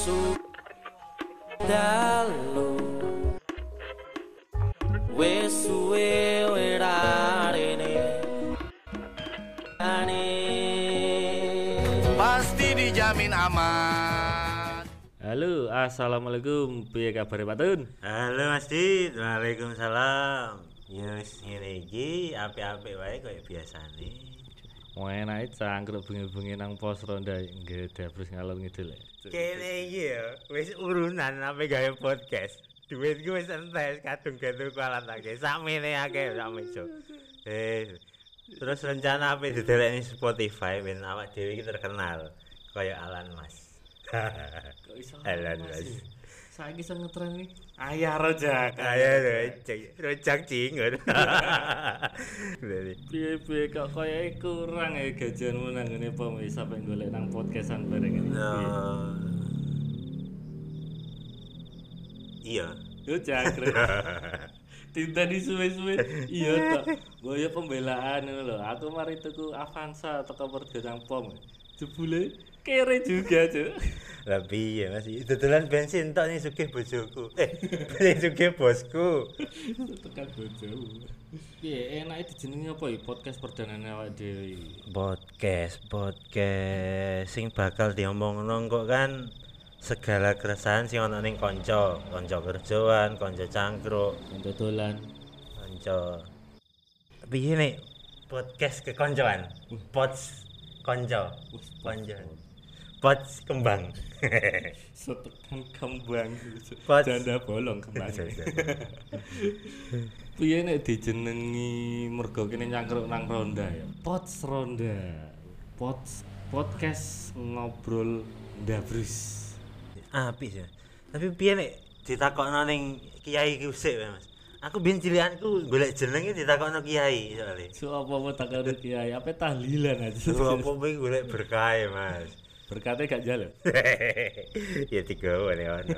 su dalu wis suwe werarene ane Pasti dijamin aman. Halo, assalamualaikum. Piye kabar Pak Tun? Halo Mas Dit, Waalaikumsalam. Wis ngene iki apik-apik wae kaya biasane. Enak cangkruk bengi-bengi nang pos ronda nggih terus ngalor ngidul. Kene iki ya wis urunan apa gawe podcast. Duitku wis entes kadung gantung alat akeh. Sakmene akeh sak meja. Eh terus rencana apa didelekne Spotify ben awak dhewe iki terkenal kaya Alan Mas. Kok iso? Alan Mas. Saiki sing ngetren iki ayah rojak. Ayo rojak, rojak cingur. Piye-piye kok kaya kurang ya gajianmu nang ngene pom wis sampe golek nang podcastan bareng ini. Nah, iya. Yo cangkruk. Tinta di suwe-suwe iya tok. Boyo pembelaan ngono lho. Aku mari tuku Avanza teko nang pom. Jebule kere juga, Cuk. Lah piye Mas? Dodolan bensin tok ning sugih bojoku. Eh, beli sugih bosku. tekan bojomu. Piye enake dijenengi apa iki podcast perdanane awak dhewe? Podcast, podcast sing bakal diomongno kok kan segala keresahan sing ana ning kanca, kanca kerjaan, kanca cangkruk, Untuk dolan. kanca piye nek podcast kekoncoan? Pods kanca, kanca. Pods kembang. Setekan kembang. Pot. Janda bolong kembang. Piye nek dijenengi mergo kene nyangkruk nang ronda ya? Pots ronda. Pots podcast ngobrol ndabrus. apik sih. Tapi piye nek ditakokno ning kiai ku sik wae, Mas. Aku biyen cilikanku golek jenenge ditakokno kiai soalnya. So apa-apa tak karo kiai, apa tahlilan aja. Apa kuwi golek berkah ya, Mas. Berkatnya gak jalan. ya tiga wae ono.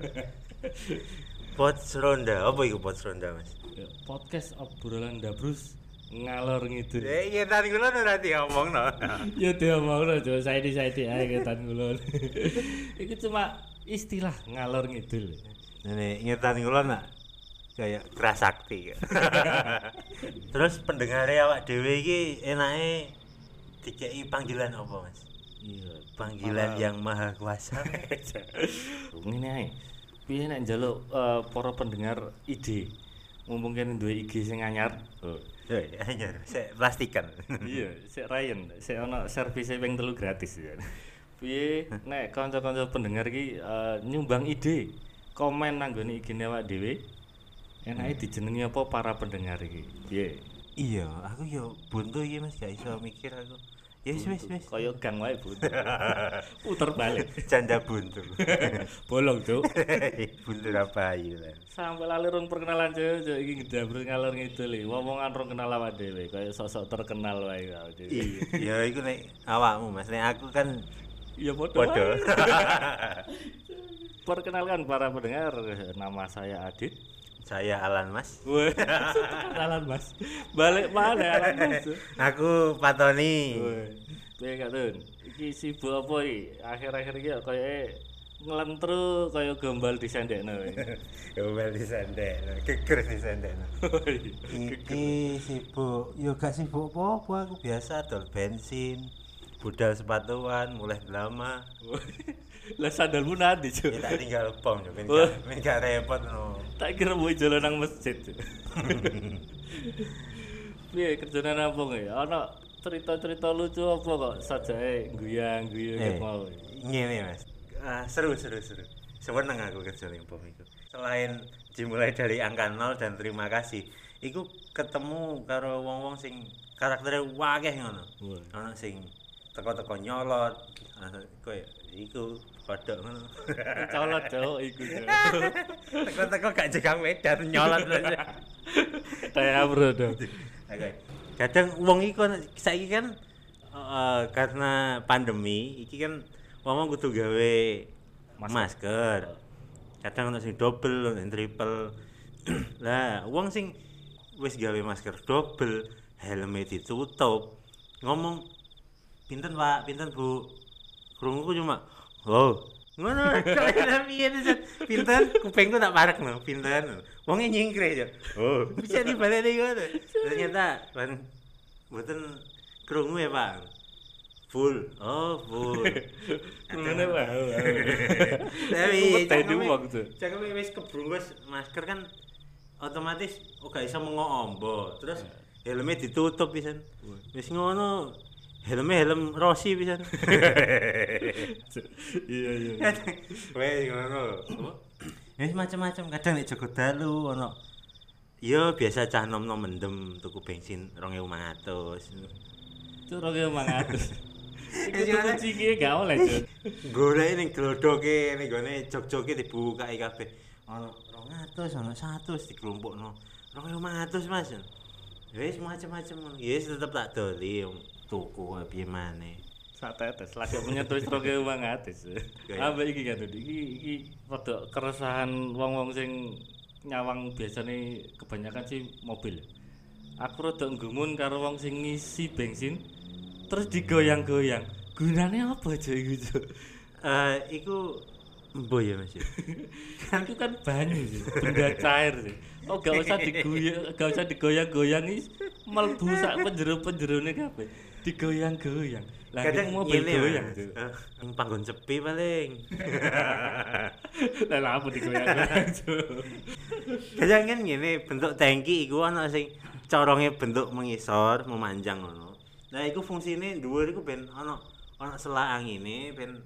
Pot ronda, apa iku pot ronda, Mas? Ya, podcast obrolan ndabrus ngalor ngidul. Eh, iya tadi kula ora diomongno. Ya dia mau lo coba saya di saya di aja ketan ngulon. Itu cuma istilah ngalor ngidul. Nek ngetan kula nak kayak keras sakti. Terus pendengare awak dhewe iki enake dikei panggilan apa, Mas? Iya. Panggilan yang maha kuasa. Ngene ae. Piye nek njaluk eh, para pendengar ide mumpung kene duwe IG sing anyar. Oh. Hei, anyar, sik plastikan. iya, sik Ryan, sik ono servis ping telu gratis ya. Piye nek kanca-kanca pendengar iki eh, nyumbang ide, komen nang nggone IG-ne awak dhewe. Enake dijenengi apa para pendengar iki? Piye? iya, aku yo buntu iki Mas, gak iso mikir aku. Ya wis wis wis. Kaya gang wae, Bu. Puter balik. Canda buntu. Bolong, Cuk. buntu apa ayu lah. Sampai lali rong perkenalan cewek cewek iki ngedabur ngalor ngidul iki. Ngomongan rong kenal awak dhewe, kaya sosok terkenal wae awak dhewe. Iya, ya iku nek awakmu Mas, nek aku kan Iya podo. wae. Perkenalkan para pendengar, nama saya Adit. Saya Alan Mas. Kenalan Mas. Balik mana Alan Mas? Aku Patoni. Wah, piye Kak Tun? Iki sibuk apa iki? Akhir-akhir iki kaya ngelentru kaya gombal disendekno. Gombal di sandek, geger di sandek. Iki sibuk, yo gak sibuk apa-apa aku biasa dol bensin, budal sepatuan, mulai lama. Lah sandalmu nanti, Cuk. Ya tak tinggal pom yo ben gak gak repot no. Tak kira mau jalan nang masjid. Piye kerjane apa nggih? Ana cerita-cerita lucu apa kok guyang-guyang Eh, mau. ngene Mas. Ah, seru seru seru. Seneng aku kerja ning pom iku. Selain dimulai dari angka 0 dan terima kasih, iku ketemu karo wong-wong sing karaktere wakeh ngono. Ana sing teko-teko nyolot, koyo iku kodok ngono. Colot cowok iku. Teko-teko gak jegang medan nyolot aja. Kayak bro dong. Oke. Kadang wong iku saiki kan eh, karena pandemi iki kan wong kudu gawe masker. Kadang ono sing double, ono sing triple. lah, wong sing wis gawe masker double, helme ditutup. Ngomong pinten Pak, pinten Bu? Krunguku cuma, "Oh, Ngono enak piye San? Pinten kupingku tak parek no, pinten. Wonge nyingkre ya. Oh, bisa dibaleni ngono. Ternyata ban mboten krungu ya, Pak. Full. Oh, full. Ngene wae. Tapi Tadi tuh. Cangkeme wis kebrunggus masker kan otomatis ora iso mengombo. Terus helmnya ditutup pisan. Wis ngono helmnya helm Rossi pisan. Iya iya. Wes ngono. Wis macam-macam kadang nek Joko Dalu ono Yo biasa cah nom-nom mendem tuku bensin 2500. Cuk rong ewu mangatus. Iku Iya, tuku kan? ciki gak oleh, Cuk. Golek ning glodoke ning gone jog-joge dibukake kabeh. Ono 200, ono 100 dikelompokno. 2500 Mas. Wis macam-macam ngono. Ya wis tetep tak doli tuku kaya piye maneh. Sak tetes lagi menyentuh rong ewu mangatus. Gaya. Ambek iki kan iki iki rada keresahan wong-wong sing nyawang biasane kebanyakan sih mobil. Aku rada nggumun karo wong sing ngisi bensin terus digoyang-goyang. Gunane apa aja iku, Cuk? Eh iku embo ya Mas. ya? itu kan banyu sih, benda cair sih. Oh gak usah digoyang, gak usah digoyang-goyang is melbu sak penjero-penjerone kabeh. Digoyang-goyang. Lah Kadang mobil ngene goyang. Mas. Cuk. Eh, Ning panggon sepi paling. Lah apa digoyang-goyang. Kadang kan ngene bentuk tangki iku ana sing corongnya bentuk mengisor, memanjang ngono. Nah, iku fungsine dhuwur iku ben ana ana selak angine ben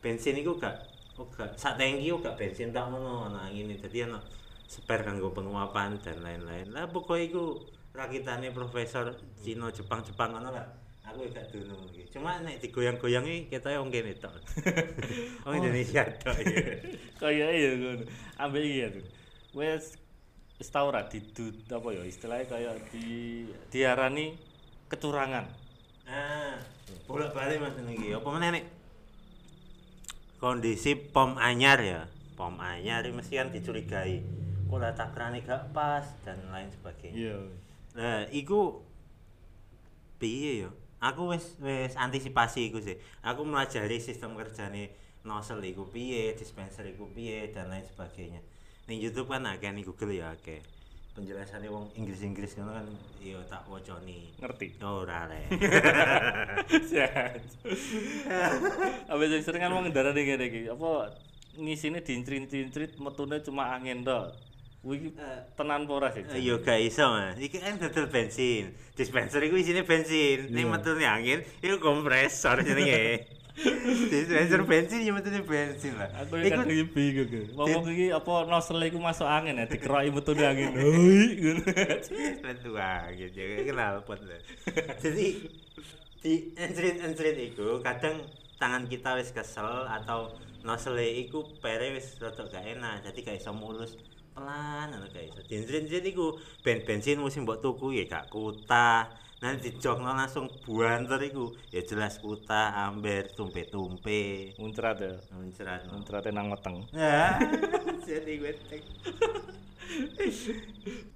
bensin iku gak gak sak tangki gak bensin tak ngono ana angine. Dadi ana spare kanggo penguapan dan lain-lain. Lah pokoke iku rakitane profesor Cina Jepang Jepang ngono lah. Aku gak dunung iki. Cuma nek digoyang-goyangi ketoke wong kene tok. Wong Indonesia tok ya. Kayak ya ngono. Ambek iki ya. Wes wis tau ra didu apa ya istilahnya kayak di diarani kecurangan. Ah, bolak-balik Mas niki. Apa meneh nek kondisi pom anyar ya. Pom anyar mesti kan dicurigai. Kok takrane gak pas dan lain sebagainya. Iya. Nah, iku piye ya? Aku wis wis antisipasi iku sih. Aku melajari sistem kerjane nozzle iku piye, dispenser iku piye dan lain sebagainya. Ning YouTube kan akeh ning Google ya akeh. Penjelasannya wong Inggris-Inggris ngono kan ya tak wacani. Ngerti. Ora le. Siap. Abis sering kan wong ngendarane ngene iki, apa ngisine diincrit-incrit metune cuma angin tok. Iki Eh, tenan apa ora sih? Eh, Yo gak iso mas, iki kan dodol bensin Dispenser iku isine bensin Ning Iya. metune angin, iku kompresor jenenge Dispenser bensin ya metune bensin lah Aku Iku bingung. iki. Wong iki apa nozzle iku masuk angin ya dikeroki metune angin. Hoi ngono. Lentu angin, ya kenal pot lah Jadi di encrit-encrit iku kadang tangan kita wis kesel atau nozzle iku pere wis rada gak enak jadi gak iso mulus pelan ngono iso diencrit-encrit iku ben bensin mesti mbok tuku ya gak kutah nanti dijokno langsung buanter iku ya jelas kutah amber tumpe-tumpe Muncrat ya. muncrat Muntrate nang weteng. ya jadi tek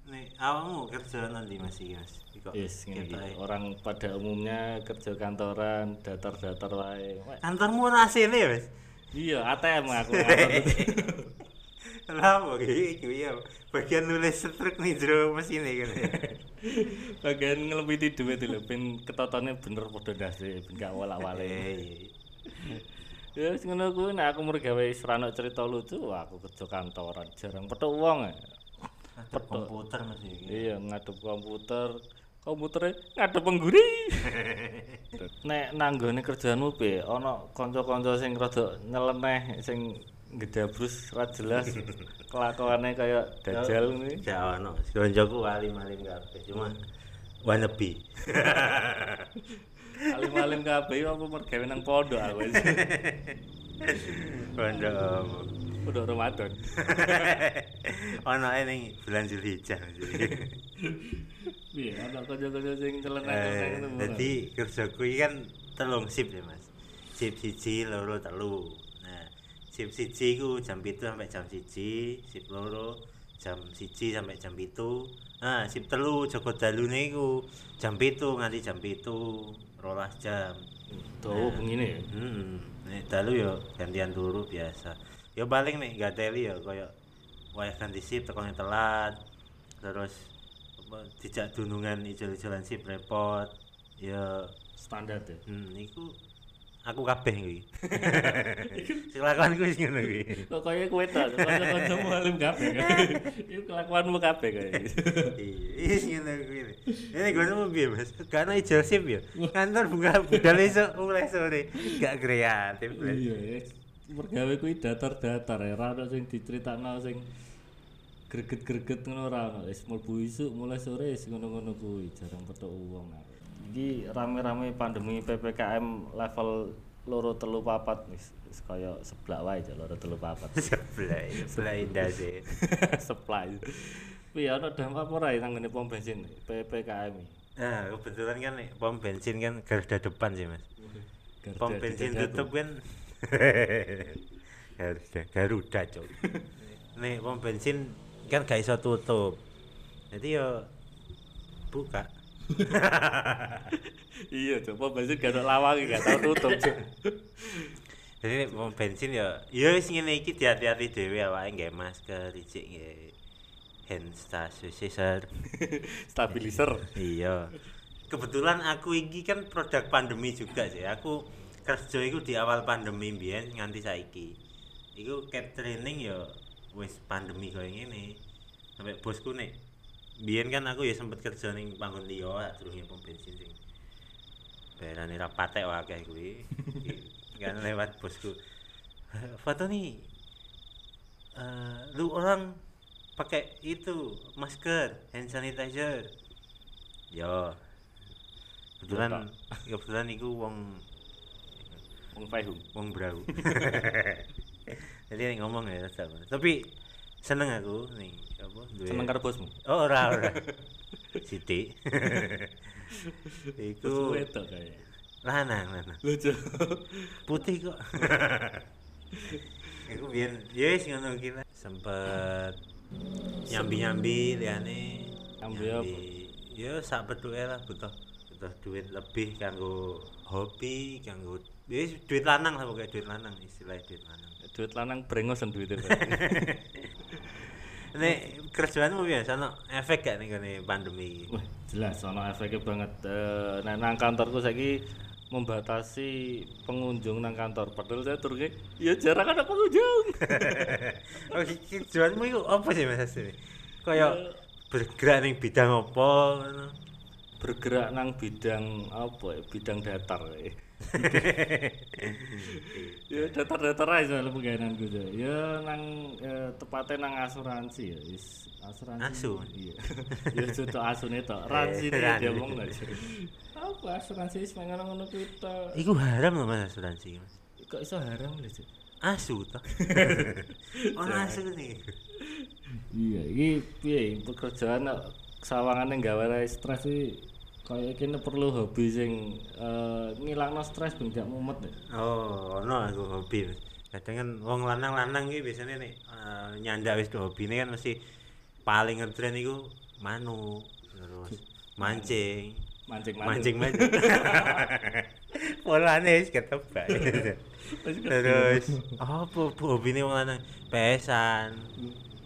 nih awakmu kerja nanti masih mas Kok Yes, ngene iki. ketoke? Orang pada umumnya kerja kantoran, datar-datar wae. Kantormu ana asine ya mas Iya, ATM aku. Kenapa gitu ya? Bagian nulis struk nih jero mesin kan. Bagian ngelempiti duit lho, ben ketotone bener padha ndase, ben gak iya. Ya wis ngono kuwi nek aku mrene gawe serana cerita lucu, aku kerja kantoran, jarang petuk wong. Ada komputer mas iki. Iya, ngadep komputer. Komputere ngadep pengguri. nek nanggone kerjaanmu piye? Ana kanca-kanca sing rada nyeleneh sing gedabrus ra jelas kelakuane kaya dajal ngene. Ya ono, koncoku alim-alim kabeh, cuma wannabe. Alim-alim kabeh apa mergawe nang pondok aku. Pondok. Pondok Ramadan. Ono ning bulan Zulhijjah. Piye ana kanca-kanca sing nyeleneh Eh, ngono. Dadi kerjaku iki kan telung sip ya Mas. Sip siji, loro, telu. Nah, sip siji iku jam 7 sampai jam 1, sip loro jam 1 sampai jam 7. Nah, sip telu Joko dalune iku jam 7 nganti jam 7, rolas jam. Dawa bengine ya. Hmm. nek dalu yo gantian turu biasa yo paling nek gak teli yo koyo wayah ganti sip tekone telat terus apa dijak dunungan ijol-ijolan sip repot yo standar ya hmm, iku aku kabeh kuwi kelakuanku wis ngono kuwi kok kaya kowe tok kanca-kancamu halim kabeh iku kelakuanmu kabeh kaya iya ngono kuwi ini gue mau piye mas? Karena ijol sip ya? Kantor buka budal esuk mulai sore. Gak kreatif iya ya. Mergawe kuwi datar-datar ya. Ora ono sing diceritakno sing greget-greget ngono ora ono. Wis mlebu isuk mulai sore wis ngono-ngono kuwi. Jarang petuk wong iki rame-rame pandemi PPKM level loro telu papat. Wis kaya seblak wae aja loro telu papat. Sebelah sebelah indah sih. Supply Piye ana dampak apa ora nang ngene pom bensin PPKM nah kebetulan kan nih, pom bensin kan garda depan sih mas. Garda pom bensin tutup kan Garuda Garuda cok nih pom bensin kan gak iso tutup. Jadi yo buka iya cok pom bensin gak ada lawang gak tau tutup cok jadi pom bensin ya ya wis ngene iki hati-hati dhewe awake nggae masker dicik nggae hand sanitizer. Stabilizer. Iya. Kebetulan aku iki kan produk pandemi juga sih. Aku kerja iku di awal pandemi mbiyen nganti saiki. Iku cat training ya wis pandemi koyo ngene. Sampai bosku nek biyen kan aku ya sempet kerja ning panggon liya durunge pom bensin sing bayarane ra patek wae akeh kuwi. Kan lewat bosku. Foto nih eh, lu orang pakai itu masker hand sanitizer. Yo. Kebetulan kebetulan iku wong wong Faihum wong brau. Jadi ngomong ya tapi seneng aku nih apa? Seneng karo bosmu? Oh ora ora. Siti iku. Wedok kaya lanang lanang lucu putih kok. Iku biyen ya wis ngono iki lah. sempet nyambi-nyambi liyane. Nyambi apa? ya sak petuke lah butuh butuh duit lebih kanggo hobi kanggo ya wis duit lanang lah pokoknya duit lanang istilahnya duit lanang. Duit lanang brengosen duitnya nek kerjaanmu biasa no efek gak nih kene pandemi Wah, jelas ono efeknya banget. Eh nek nang kantorku saiki membatasi pengunjung nang kantor. Padahal saya turunnya ya jarang ada pengunjung. Oh iki kerjaanmu iku apa sih Mas Asri? Kaya bergerak ning bidang apa bergerak nang bidang apa ya? Bidang datar ya ya datar-datar aja soalnya pegawaianku ya ya nang eh, tepatnya nang asuransi ya is asuransi. Asu? iya. Ya jodoh asune tok. Ransi dia ngomong aja apa asuransi wis pengen ngono kuwi tok? Iku haram loh Mas asuransi Mas. Kok iso haram lho Cuk? asu toh ono asu nih iya iki piye? Pekerjaan nek sawangane gawe stres iki kaya kene perlu hobi sing eh, ngilangno stres ben gak mumet ya. oh ono aku hobi. Kadang kan wong lanang-lanang iki biasanya nih eh, nyandak wis hobine kan mesti paling ngetren iku manuk terus mancing. Mancing mancing mancing polane wis ketebak. Terus apa hobine wong lanang? Pesan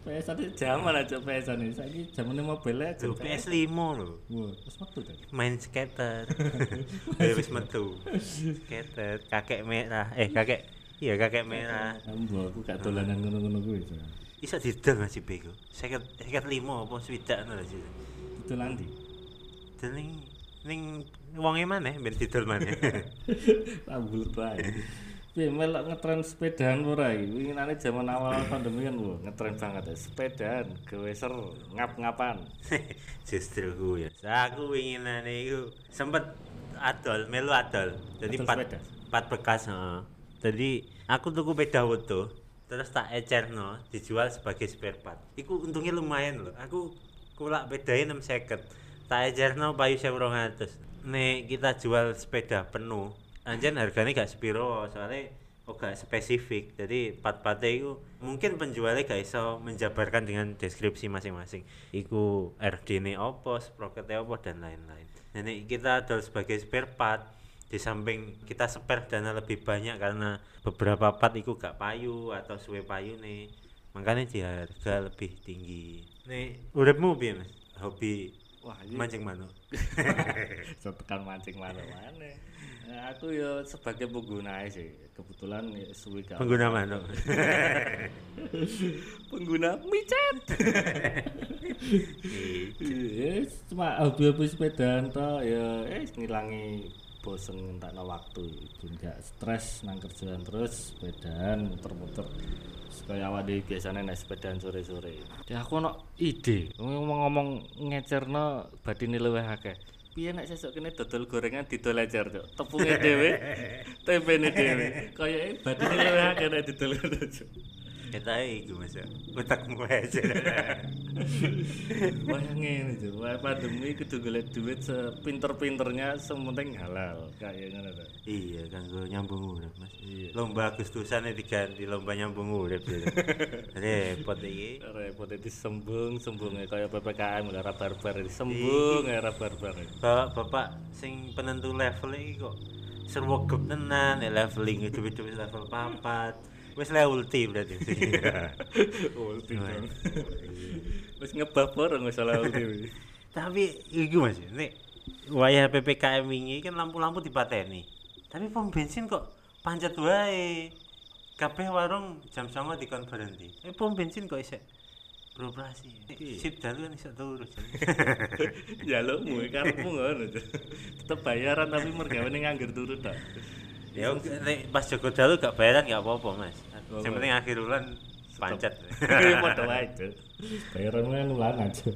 PS ade jaman aja PS ane saiki jamane mobile aja Tuh, PS5 lho Wah, wis metu ta. main skater Ya, wis metu skater kakek merah eh kakek iya kakek merah Ambo aku gak dolanan ngono-ngono kuwi. Cuk. iso didol masih bego seket seket lima apa swidak ngono sih Itu nanti. dan ning wonge maneh ben didol maneh Ambul bae. Piye melok ngetren sepedaan ora iki? Winginane zaman awal pandemi kan wah ngetren banget ya. Sepedaan, geweser, ngap-ngapan. justru ku ya aku winginane iku sempet adol melu adol jadi Adol sepeda? empat bekas heeh. jadi aku tuku sepeda utuh terus tak ecerno dijual sebagai spare part iku untungnya lumayan loh aku kulak 6 seket tak ecerno payu 1200 nek kita jual sepeda penuh anjen harganya gak sepiro soalnya kok gak spesifik. Jadi part-partnya itu mungkin penjualnya gak iso menjabarkan dengan deskripsi masing-masing. Iku RD ini apa, sprocketnya apa dan lain-lain. Jadi kita adol sebagai spare part. Di samping kita spare dana lebih banyak karena beberapa part iku gak payu atau suwe payu nih makanya di harga lebih tinggi. Nih uripmu piye hobi Wah, ini mancing manuk tekan mancing mana mana. Nah, aku ya sebagai pengguna sih. Kebetulan ya suwi gak pengguna manuk pengguna micet. Iya, cuma hobi-hobi sepedaan toh ya eh ngilangi bosen ngentakno waktu ben gak stres nang kerjaan terus sepedaan muter-muter kaya awak dhewe biasane nek sepedaan sore-sore. Ya aku ono ide, ngomong-ngomong ngecerno badine luwih akeh. Piye nek sesuk kene dodol gorengan didol ecer, Cuk. Tepunge dhewe, tempene dhewe. Kayake badine luwih akeh nek didol ngono, Cuk. Kita iku mas ya. Utakmu aja. Ngene Cuk. Wah pandemi kudu golek duit sepinter-pinternya sementing halal. Kayak ngono to. iya kan gue nyambung urip mas. Iya. lomba Agustusan diganti lomba nyambung urip gitu repot iki. Repot itu sembung sembungnya kayak PPKM era barbar sembung era barbar. bapak bapak sing penentu level iki kok serwegep tenan ya leveling coba-coba level papat wis le ulti berarti. Ulti dong. Wis ngebab bareng wis salah ulti. tapi iki mas nek wayah PPKM ini kan lampu-lampu dipateni. Tapi pom bensin kok pancet wae. Kabeh warung jam sama dikon berhenti. Eh pom bensin kok isek beroperasi. Sip dalu kan iso turu Ya lo mu karepmu ngono. Tetep bayaran tapi mergawe nganggur turu tok. Ya pas Joko dalu gak bayaran gak apa-apa mas yang penting akhir bulan pancet Iya padha wae, Cuk. Bayaran kan ulang aja.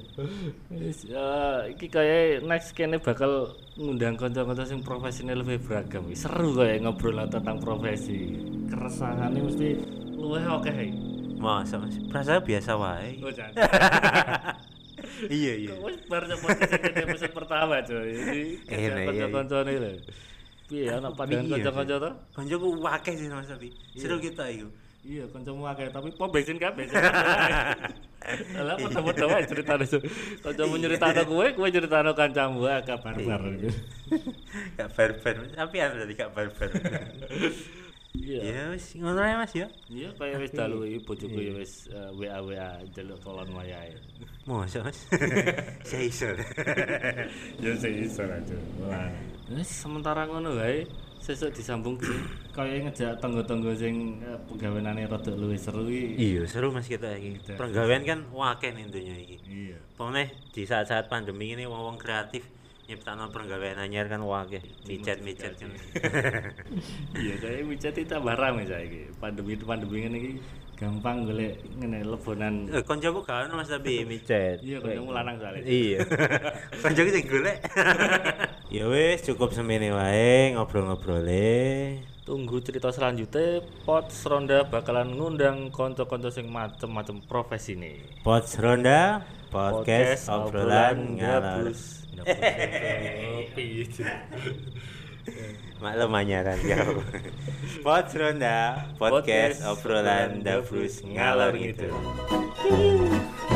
Wis eh, iki kaya next kene bakal ngundang kanca-kanca sing profesine lebih beragam. Seru kaya ngobrol tentang profesi. Keresahane mesti luwih akeh. masa mas perasaan biasa wae Oh, iya iya Wis bar podcast iki episode pertama. Ini Eh, nah, iya, kanca-kancane lho. Piye ana pandangan Iya, kanca-kanca to? koncoku wakeh sih mas tapi seru kita itu Iya, kancamu akeh tapi pom bensin kabeh. Lah padha-padha wae ceritane. Cuk. Kancamu nyeritakno kowe, kowe nyeritakno kancamu akeh barbar. Iya. gak barbar tapi ada tadi gak barbar Iya. ya wis ngono ae mas ya Iya, kaya wis dalu iki bojoku ya wis eh, WA WA njaluk tolong wayahe. masa mas saya iso Ya sing iso aja. Wah. Wis sementara ngono wae. Sesuk disambung sih. Kaya ngejak tangga-tangga sing eh, penggaweane rada luwih seru iki. iya seru mas kita iki pergawean kan wakeh intinya iki Iya. pokoknya di saat-saat pandemi ini wong-wong kreatif nyiptakno pergawean anyar kan wakeh micet-micet kan Iya, kayak micet itu tambah rame saiki. Pandemi pandemi ngene iki gampang golek ngene lebonan. Eh, koncoku gak ono mas tapi micet Iya, kancamu lanang soalnya. iya koncoku sing golek ya wis cukup semene wae ngobrol-ngobrole Tunggu cerita selanjutnya, Pot Ronda bakalan ngundang konco-konco sing macem-macem profesi nih. Pots Ronda podcast, obrolan ngalor gabus. Kopi. maklum anyaran ya Pots Ronda podcast, obrolan dabrus ngalor gitu